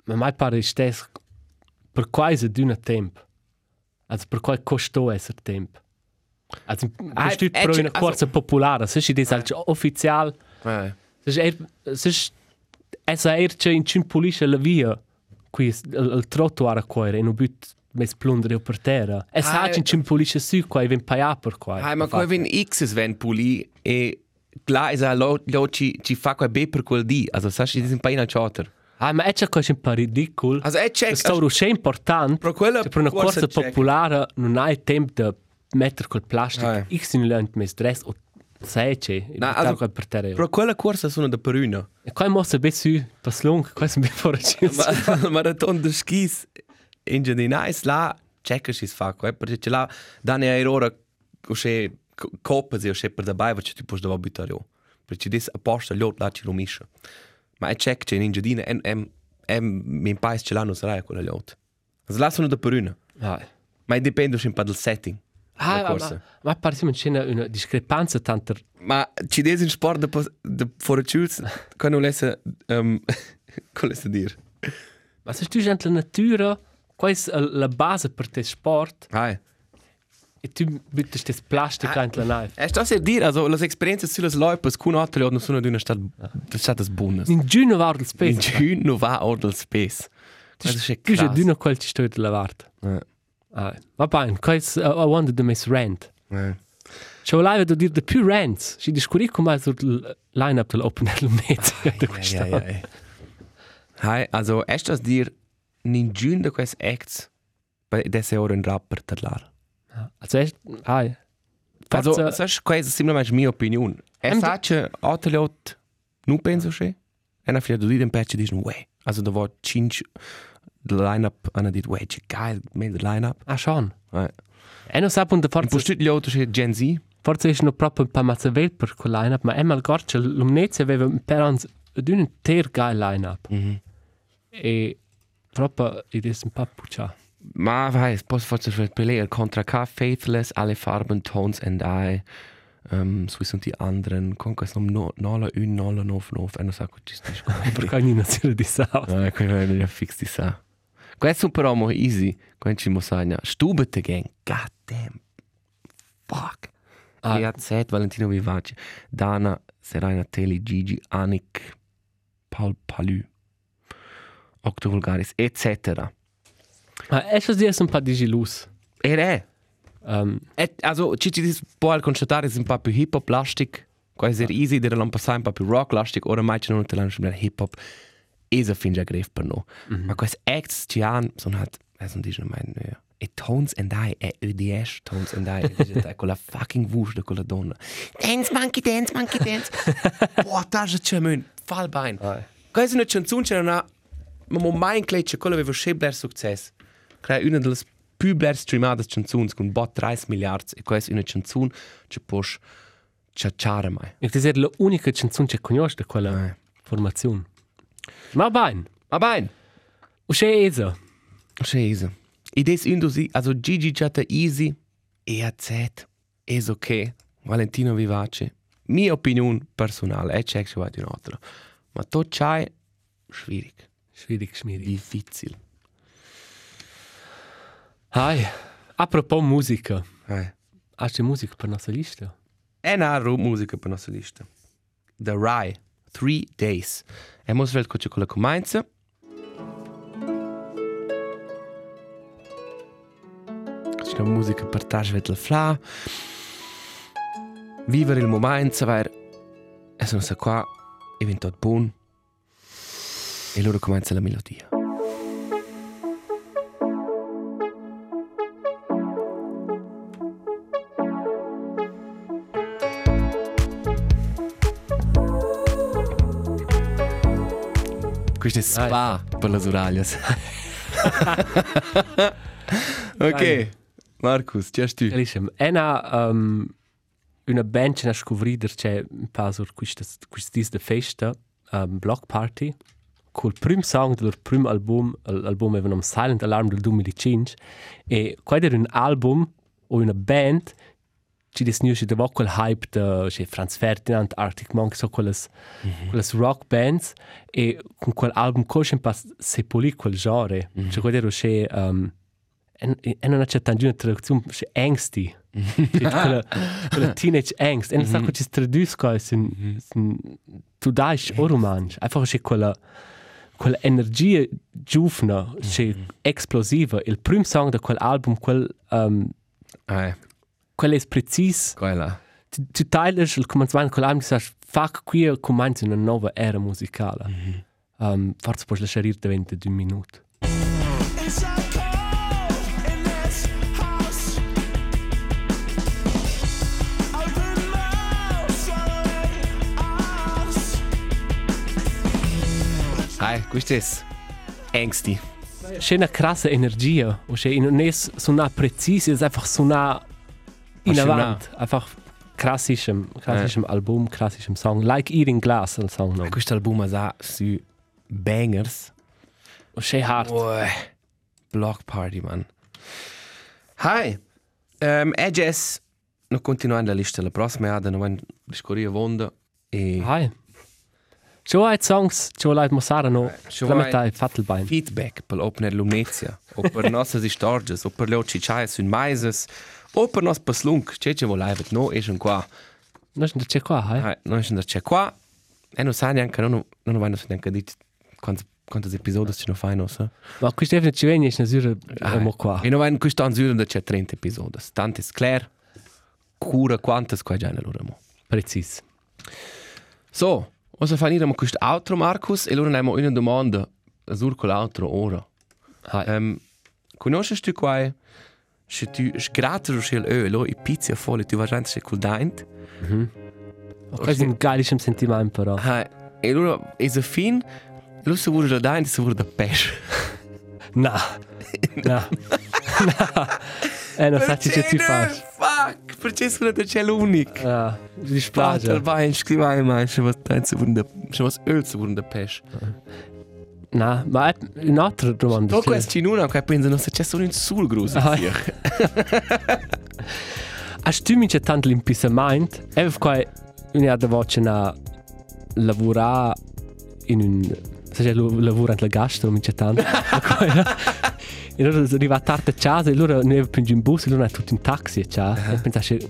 Ma mai pare stes per quasi d'una tempo. Also per quai costò essere tempo. Also, Ah, ah, stut eh, pro cioè, una corsa popolare, se ci dice ah. ufficial, Eh. se er, se essa er c'è in cin pulisce la via, qui il, il trottoir a cuore e non but mes plundere per terra. E sa Ah, in cin pulisce su qua e ven paia per qua. Ah, ma qua viene X es ven puli e là è lo lo ci ci fa qua be per quel di. Also sai ci pa in al ciotter. Ah, ma è c'è cosa un po' ridicolo. Also è check. Questo è importante. Pro quella per una corsa popolare non hai tempo di mettere quel plastic Ah. X in l'ant mes dress o e No, buttare also- per terra. Pro quella corsa sono da peruna. E qua mossa be su, pas lung, qua sono ben fuori Ma il marathon de skis in Giardina è là checker si fa qua perché c'è là danni a ora che coppa se o per da bai che tu puoi da buttare io. Perché dis apposta l'ot là ci rumisce. Ma è check c'è in Giardina em em em min pais ce l'hanno sarà quella l'ot. Also là sono da peruna. Ah, Ma dipende un po' dal setting. ah La ma, corsa. ma, ma pare che c'è una, una discrepanza tanto Ma ci des in sport de, pos- de fortitudes quando lesse um, come lesse dir. Ma se tu già la natura, qua è la base per te sport Hai. e tu buttest das plastic Ah. in la nave. Es das er dir, also las experienze sulle loipas kun altre non sono di una stat statas buonas. In giugno war del In space. giun no va ordel space. Questo è Tu già krass. d'una quel ci sto della vart. Eh, Ah, va bene, qua è a wonder the miss rent. eh. C'è un live da dire di più rents. Si discuri come sul line-up dell'Open Air Lumnezia. Ja, ja, ja. Hai, also es das dir nin giun de quest acts bei desse ora in rapper tadlar. Also, echt, ah, Also, das ist quasi simplemente mia opinion. Es Em- sace ateliot nu penso che. E na fia du dir in patch dici, "Wey." Also da war cinque de line-up ana dit, "Wey, che geil, mit de line-up." ah, schon. Eh. E non sa punto Und forza, postut gli altri che Gen Z. forza è non proprio un po' mazzavel per quel line-up, ma Emma Gorcia, Lumnezia aveva per ons un intero geil line-up. Mhm. E proprio, ed è un po' puccia. Ma weiß, posso forse Pelé contra K, Faithless, alle Farben, Tones and I. Um, so sind die anderen. Con questo no, nola, un, nola, nov, nov. E non so cosa ci stai Perché ogni nazione di sa. Ah, quello è già fix di sa. Questo però mo easy. Quando ci mosagna. Stubete gang. God damn. Fuck. Ah. Ah. Zed, Valentino Vivace. Dana, Serena Teli, Gigi, Annik, Paul Palü. Octo Vulgaris, etc. Ma è schon dir un po' di gilus. Ed è. Um, Et, also, ci ci dis può al constatare è un po' più hip hop lastic. Quasi ah. easy, der l'hanno passato un po' più rock lastic. Ora mai c'è non te l'hanno schon hip hop. È a fin già gref per no. Mm -hmm. Ma questi acts ci hanno, sono halt, è un dice mein, ja. E Tones and I, è UDS, Tones and I, è quella fucking wusch di quella donna. Dance monkey, dance monkey, dance. Boah, da è c'è mein, fall bein. Ah. Questa è una canzone, c'è una, ma mo mai in clecce, quello aveva sempre successo. Crea una delle più bler streamadas canzuns con bot 30 miliards e questa è una canzun che può ciacciare mai. E questa è l'unica canzone che conosci di quella Eh. formazione. Ma bene. Ma bene, O c'è Esa? scesa. Ed è un dosi, also Gigi chatta easy e a Z, è ok. Valentino Vivace. Mia opinione personale, è c'è che vuoi di un altro. Ma tu c'hai, schwierig, Schwierig, schwierig. difficile. Hai. Apropos musica. Eh. Hast du Musik per nostra lista? È una musica per la nostra lista. The Rye, Three Days. E mo svel coce con la comincia. C'è una musica per trasvet la fla. Vivere il momento, saper... E sono sa qua, e viene tot buon. E loro comincia la melodia. Questo è spa per le oraglias. ok, Marcus, c'è tu. Elisem, ena um, una band che na scovrire c'è un po' sur quistas quistis de festa, um, Block Party, col prim song del prim album, l'album era un Silent Alarm del 2005 e questo era un album o una band ci disnusce da quel hype de c'è Franz Ferdinand, Arctic Monkeys, so quelles, mm -hmm. quelles rock bands e con quel album cosce po' sepolì quel genre. Mm -hmm. Cioè quello c'è um, e, e non c'è tanto una traduzione, c'è angsti. C'è quella, quella teenage angst. E non sa che ci sin, sin, tu dai o romanzo. Einfach c'è quella quella energia giovane, c'è esplosiva. Il primo song di quell'album, quel, um, Eh, quel è preciso. quella. Tu, tu teiles il cominciamento con l'album e dici, fuck, qui comincia una nuova era musicale. Mm -hmm. um, forse puoi lasciare davanti di un minuto. It's Hai, questo è angsti. C'è una crassa energia, c'è non è suona preciso, è einfach suona in suona. avanti, einfach klassischem, klassischem Album, klassischem Song, like Eating Glass, il Song no. Questo album ha su bangers. O c'è hard. Ui, Block Party, man. Hai, um, e jazz, non continuando la lista, la prossima ada, non vanno discorrere vonda. E Hai. Hai songs, hai mosara no. Metà è Fattelbein. feedback per opener Lumnezia, o per nostre stories, o per le ocicciaie sun maises, o per nos paslunk, c'è c'è volaivet, no, e schon qua. Non c'è qua, hai. Hai, non è c'è qua. E non sa neanche, non, non vanno neanche dit quanti quanti episodi ci non fai, no, sa? Ma questo è ci viene, è una Ah, mo qua. E non vanno questo anzure da c'è 30 episodi. Tanto è chiaro, cura quantas qua già allora mo. Preciso. So, cosa fanno questo altro Marcus e allora abbiamo una domanda sur quell'altro ora. Hai. Um, conosci tu qua se tu sgratter o schel öl i pizza folle tu vai se col daint? Questo è un geilischem Sentiment però. Ha, e allora è so fin, lo se vuole da daint, se vuole da pesce. Na. Na. Na. Eh, non sa che tu fai. Fuck, perché sono da c'è l'unico. Ah, di Spater splagia. vai, scrivai mai, se was daint se vuole da, se was öl se vuole da pesce. Na, ma è un'altra domanda. To questo in una, che pensa non se c'è solo un sul gruso. Ah. Hast du mich tanto l'impissamento? E qua una da voce na lavorare in un se c'è lavoro alla gastro mi c'è tanto. E allora arriva tardi a casa e allora ne più in bus e allora è tutto in taxi a casa. E pensassi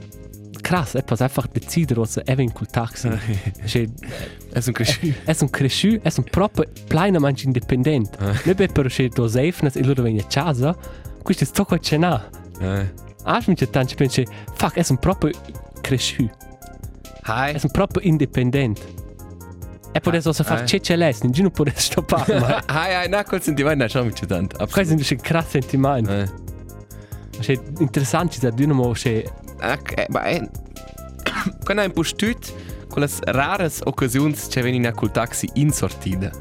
krass, e poi einfach decidere cosa è in quel taxi. Cioè, È un cresciuto. è un cresciuto, è un proprio plenamente indipendente. Non è per c'è do safeness e allora viene a casa. Questo è tutto quello che c'è là. Eh. Acho mi pensi, fuck, è un proprio cresciuto. È un proprio indipendente. E poi adesso se fa eh. CCLS, non non può stoppare. Ma Hai, hai, na, col sentimento, non mi c'è tanto. questo è un crass sentimento. Eh. È interessante da dinamo che Ok, ma è... Quando hai un po' stut, quelle rare occasioni c'è venire a col taxi in sortita.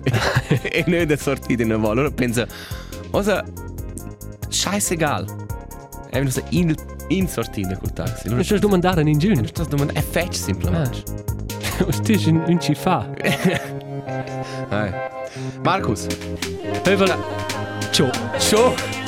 e non da sortita in volta. Allora pensa, cosa... Scheißegal. È una in in sortina col taxi. Non ci domandare in giù. Sto domandando è fetch semplicemente. Stai in un ci fa. Markus. Pövel. Ciao. Ciao.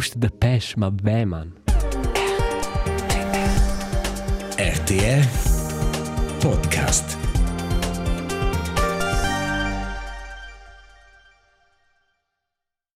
Gusto de peixe, ma bem, man. RTR Podcast.